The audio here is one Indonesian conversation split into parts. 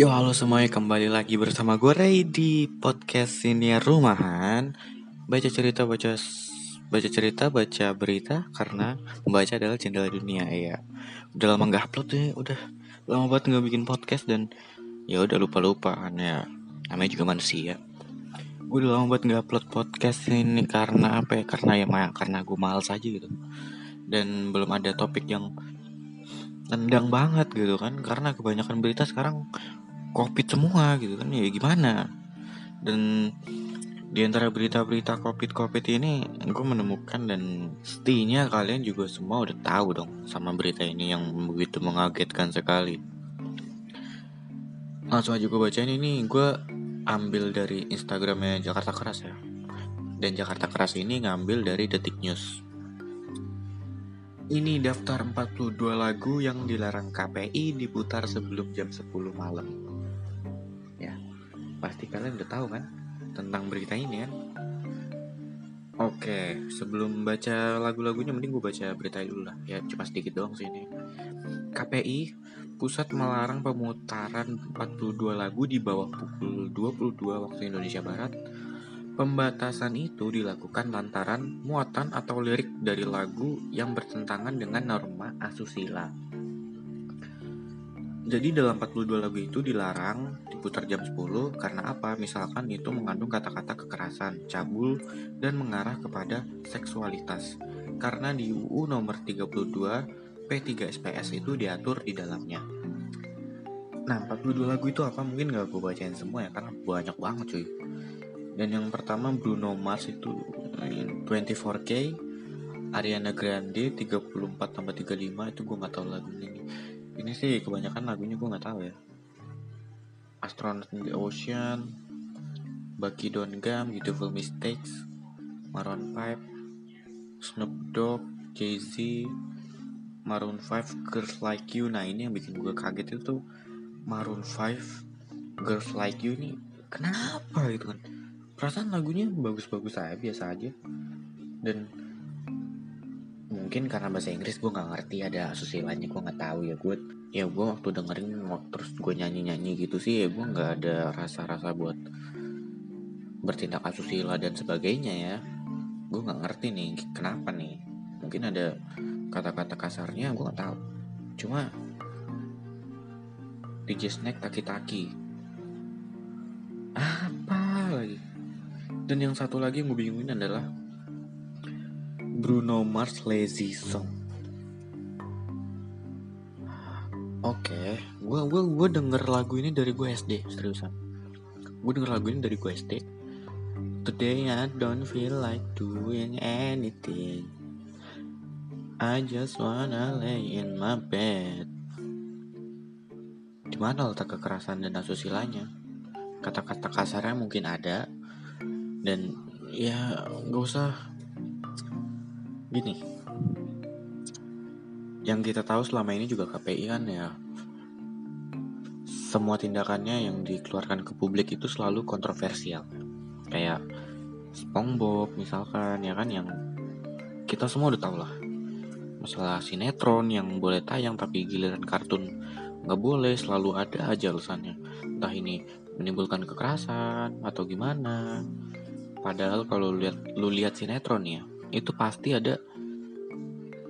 Yo halo semuanya kembali lagi bersama gue Ray di podcast Siniar Rumahan. Baca cerita baca baca cerita baca berita karena membaca adalah jendela dunia ya Udah lama nggak upload ya udah lama banget nggak bikin podcast dan ya udah lupa lupa kan ya namanya juga manusia. Gue udah lama banget nggak upload podcast ini karena apa ya? Karena ya karena gue males aja gitu. Dan belum ada topik yang tendang banget gitu kan? Karena kebanyakan berita sekarang covid semua gitu kan ya gimana? Dan di antara berita-berita covid-covid ini gue menemukan dan setidaknya kalian juga semua udah tahu dong sama berita ini yang begitu mengagetkan sekali. Langsung aja gue bacain ini gue ambil dari Instagramnya Jakarta Keras ya. Dan Jakarta Keras ini ngambil dari Detik News. Ini daftar 42 lagu yang dilarang KPI diputar sebelum jam 10 malam pasti kalian udah tahu kan tentang berita ini kan Oke, sebelum baca lagu-lagunya mending gue baca berita dulu lah. Ya cuma sedikit doang sih ini. KPI pusat melarang pemutaran 42 lagu di bawah pukul 22 waktu Indonesia Barat. Pembatasan itu dilakukan lantaran muatan atau lirik dari lagu yang bertentangan dengan norma asusila. Jadi dalam 42 lagu itu dilarang diputar jam 10 karena apa? Misalkan itu mengandung kata-kata kekerasan, cabul, dan mengarah kepada seksualitas. Karena di UU nomor 32 P3 SPS itu diatur di dalamnya. Nah, 42 lagu itu apa? Mungkin gak gue bacain semua ya, karena banyak banget cuy. Dan yang pertama Bruno Mars itu 24K, Ariana Grande 34 tambah 35 itu gue gak tahu lagunya ini ini sih kebanyakan lagunya gue nggak tahu ya. Astronaut in the Ocean Bucky Don't Gum Beautiful Mistakes Maroon 5 Snoop Dogg Jay-Z Maroon 5 Girls Like You. Nah ini yang bikin gue kaget itu Maroon 5 Girls Like You nih kenapa gitu kan? Perasaan lagunya bagus-bagus aja biasa aja. Dan mungkin karena bahasa Inggris gue nggak ngerti ada asusillanya gue nggak tahu ya. Gue ya gue waktu dengerin terus gue nyanyi nyanyi gitu sih ya gue nggak ada rasa-rasa buat bertindak asusila dan sebagainya ya. Gue nggak ngerti nih kenapa nih? Mungkin ada kata-kata kasarnya gue nggak tahu. Cuma DJ Snack taki-taki. Apa lagi? Dan yang satu lagi yang gue bingungin adalah Bruno Mars Lazy Song. Oke, okay. gue gua denger lagu ini dari gue SD seriusan. Gue denger lagu ini dari gue SD. Today I don't feel like doing anything. I just wanna lay in my bed. Di mana letak kekerasan dan asusilanya? Kata-kata kasarnya mungkin ada dan ya gak usah gini yang kita tahu selama ini juga KPI kan ya. Semua tindakannya yang dikeluarkan ke publik itu selalu kontroversial. Kayak SpongeBob misalkan ya kan yang kita semua udah tahu lah. Masalah sinetron yang boleh tayang tapi giliran kartun nggak boleh selalu ada aja alasannya. Entah ini menimbulkan kekerasan atau gimana. Padahal kalau lihat lu lihat sinetron ya itu pasti ada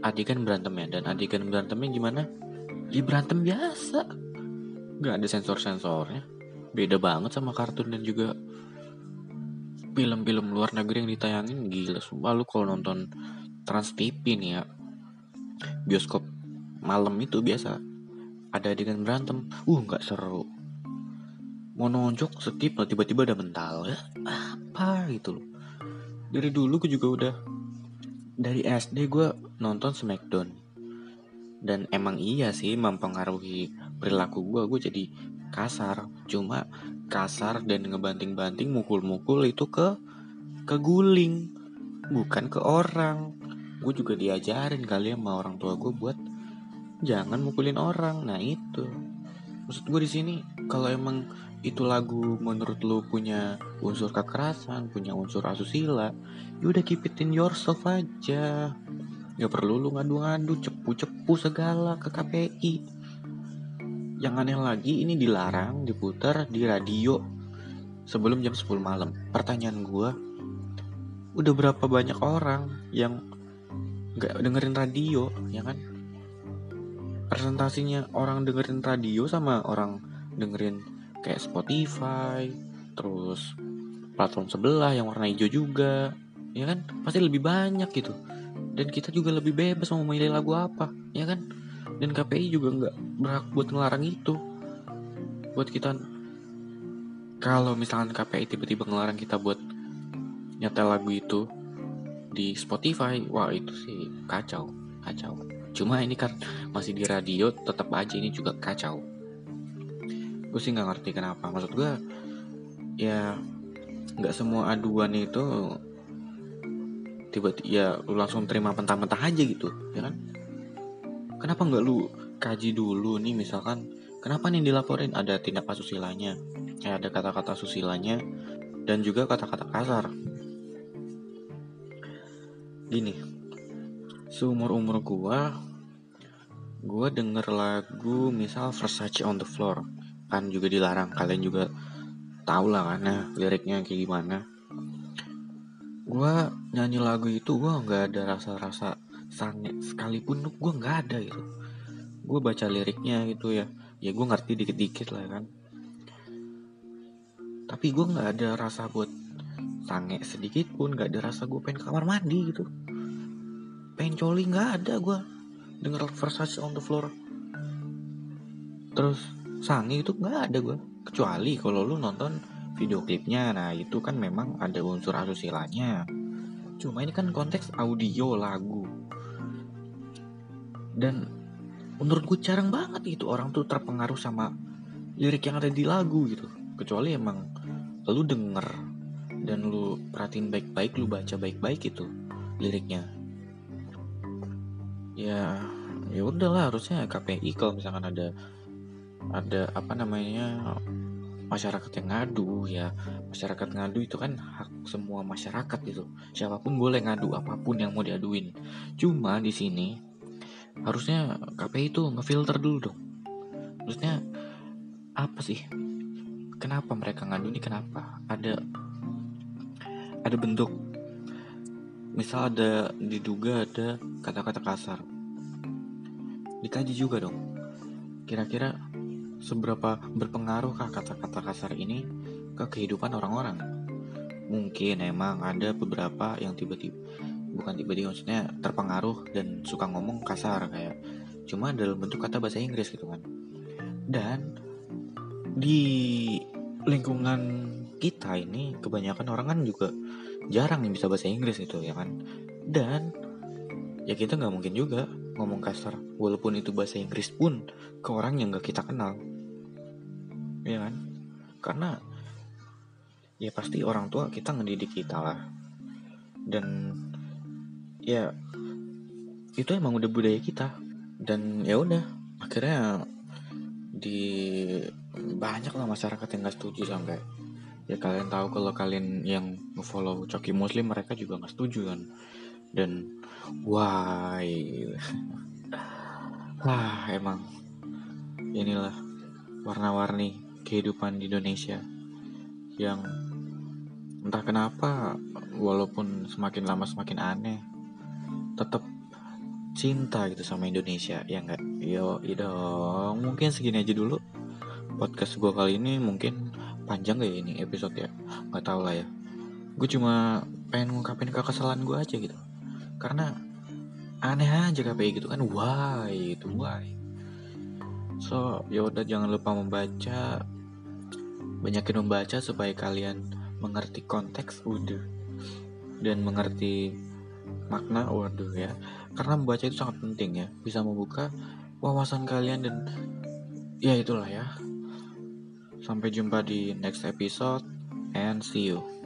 adegan berantemnya dan adegan berantemnya gimana? Ya berantem biasa, nggak ada sensor-sensornya. Beda banget sama kartun dan juga film-film luar negeri yang ditayangin. Gila sumpah lu kalau nonton Trans TV nih ya. Bioskop malam itu biasa ada adegan berantem. Uh nggak seru. Mau nonjok skip tiba-tiba ada mental. Ya apa gitu loh. Dari dulu gue juga udah dari SD gue nonton Smackdown. Dan emang iya sih mempengaruhi perilaku gue gue jadi kasar. Cuma kasar dan ngebanting-banting mukul-mukul itu ke ke guling bukan ke orang. Gue juga diajarin kali ya sama orang tua gue buat jangan mukulin orang. Nah itu. Maksud gue di sini kalau emang itu lagu menurut lu punya unsur kekerasan, punya unsur asusila, ya udah keep it in yourself aja. Gak perlu lu ngadu-ngadu, cepu-cepu segala ke KPI. yang aneh lagi ini dilarang diputar di radio sebelum jam 10 malam pertanyaan gue udah berapa banyak orang yang nggak dengerin radio ya kan presentasinya orang dengerin radio sama orang dengerin kayak Spotify terus platform sebelah yang warna hijau juga ya kan? Pasti lebih banyak gitu. Dan kita juga lebih bebas mau memilih lagu apa ya kan? Dan KPI juga nggak berhak buat ngelarang itu. Buat kita kalau misalkan KPI tiba-tiba ngelarang kita buat nyetel lagu itu di Spotify wah itu sih kacau kacau. Cuma ini kan masih di radio tetap aja ini juga kacau gue sih nggak ngerti kenapa. Maksud gue ya nggak semua aduan itu tiba-tiba ya lu langsung terima mentah-mentah aja gitu ya kan? Kenapa nggak lu kaji dulu nih misalkan kenapa nih dilaporin? Ada tindak asusilanya eh, ada kata-kata susilanya dan juga kata-kata kasar. Gini seumur umur gua gua denger lagu misal Versace on the Floor kan juga dilarang. Kalian juga tau lah kan ya liriknya kayak gimana. Gua nyanyi lagu itu gua nggak ada rasa-rasa sange sekalipun gua nggak ada gitu. Gua baca liriknya gitu ya. Ya gua ngerti dikit-dikit lah kan. Tapi gua nggak ada rasa buat sange sedikit pun nggak ada rasa gue pengen kamar mandi gitu. Pengen coli nggak ada gue denger Versace on the floor. Terus sangi itu nggak ada gue kecuali kalau lu nonton video klipnya. Nah itu kan memang ada unsur asusilanya cuma ini kan konteks audio lagu. Dan menurut gue jarang banget itu orang tuh terpengaruh sama lirik yang ada di lagu gitu. Kecuali emang lu denger dan lu perhatiin baik-baik lu baca baik-baik itu liriknya. Ya ya udahlah harusnya KPI kalau misalkan ada ada apa namanya masyarakat yang ngadu ya. Masyarakat ngadu itu kan hak semua masyarakat gitu. Siapa pun boleh ngadu apa pun yang mau diaduin. Cuma di sini harusnya KPI itu ngefilter dulu dong. Maksudnya apa sih? Kenapa mereka ngadu ini kenapa? Ada ada bentuk misal ada diduga ada kata-kata kasar. Dikaji juga dong. Kira-kira seberapa berpengaruhkah kata-kata kasar ini ke kehidupan orang-orang? Mungkin emang ada beberapa yang tiba-tiba bukan tiba-tiba maksudnya terpengaruh dan suka ngomong kasar kayak cuma dalam bentuk kata bahasa Inggris gitu kan. Dan di lingkungan kita ini kebanyakan orang kan juga jarang nih bisa bahasa Inggris itu ya kan? Dan ya kita nggak mungkin juga ngomong kasar walaupun itu bahasa Inggris pun ke orang yang nggak kita kenal ya kan? Karena ya pasti orang tua kita ngedidik kita lah. Dan ya itu emang udah budaya kita. Dan ya udah akhirnya di banyak lah masyarakat yang nggak setuju sampai ya kalian tahu kalau kalian yang follow coki muslim mereka juga nggak setuju kan? Dan why? Wah emang inilah warna-warni kehidupan di Indonesia yang entah kenapa walaupun semakin lama semakin aneh tetap cinta gitu sama Indonesia ya enggak yo dong mungkin segini aja dulu podcast gue kali ini. Mungkin panjang gak ya ini episode ya? Nggak tahu lah ya. Gue cuma pengen ngungkapin kekesalan gue aja gitu. Karena aneh aja KPI gitu kan. Why itu? Why so ya udah jangan lupa membaca. Banyakin membaca supaya kalian mengerti konteks udah dan mengerti makna waduh ya. Karena membaca itu sangat penting ya. Bisa membuka wawasan kalian dan ya itulah ya. Sampai jumpa di next episode and see you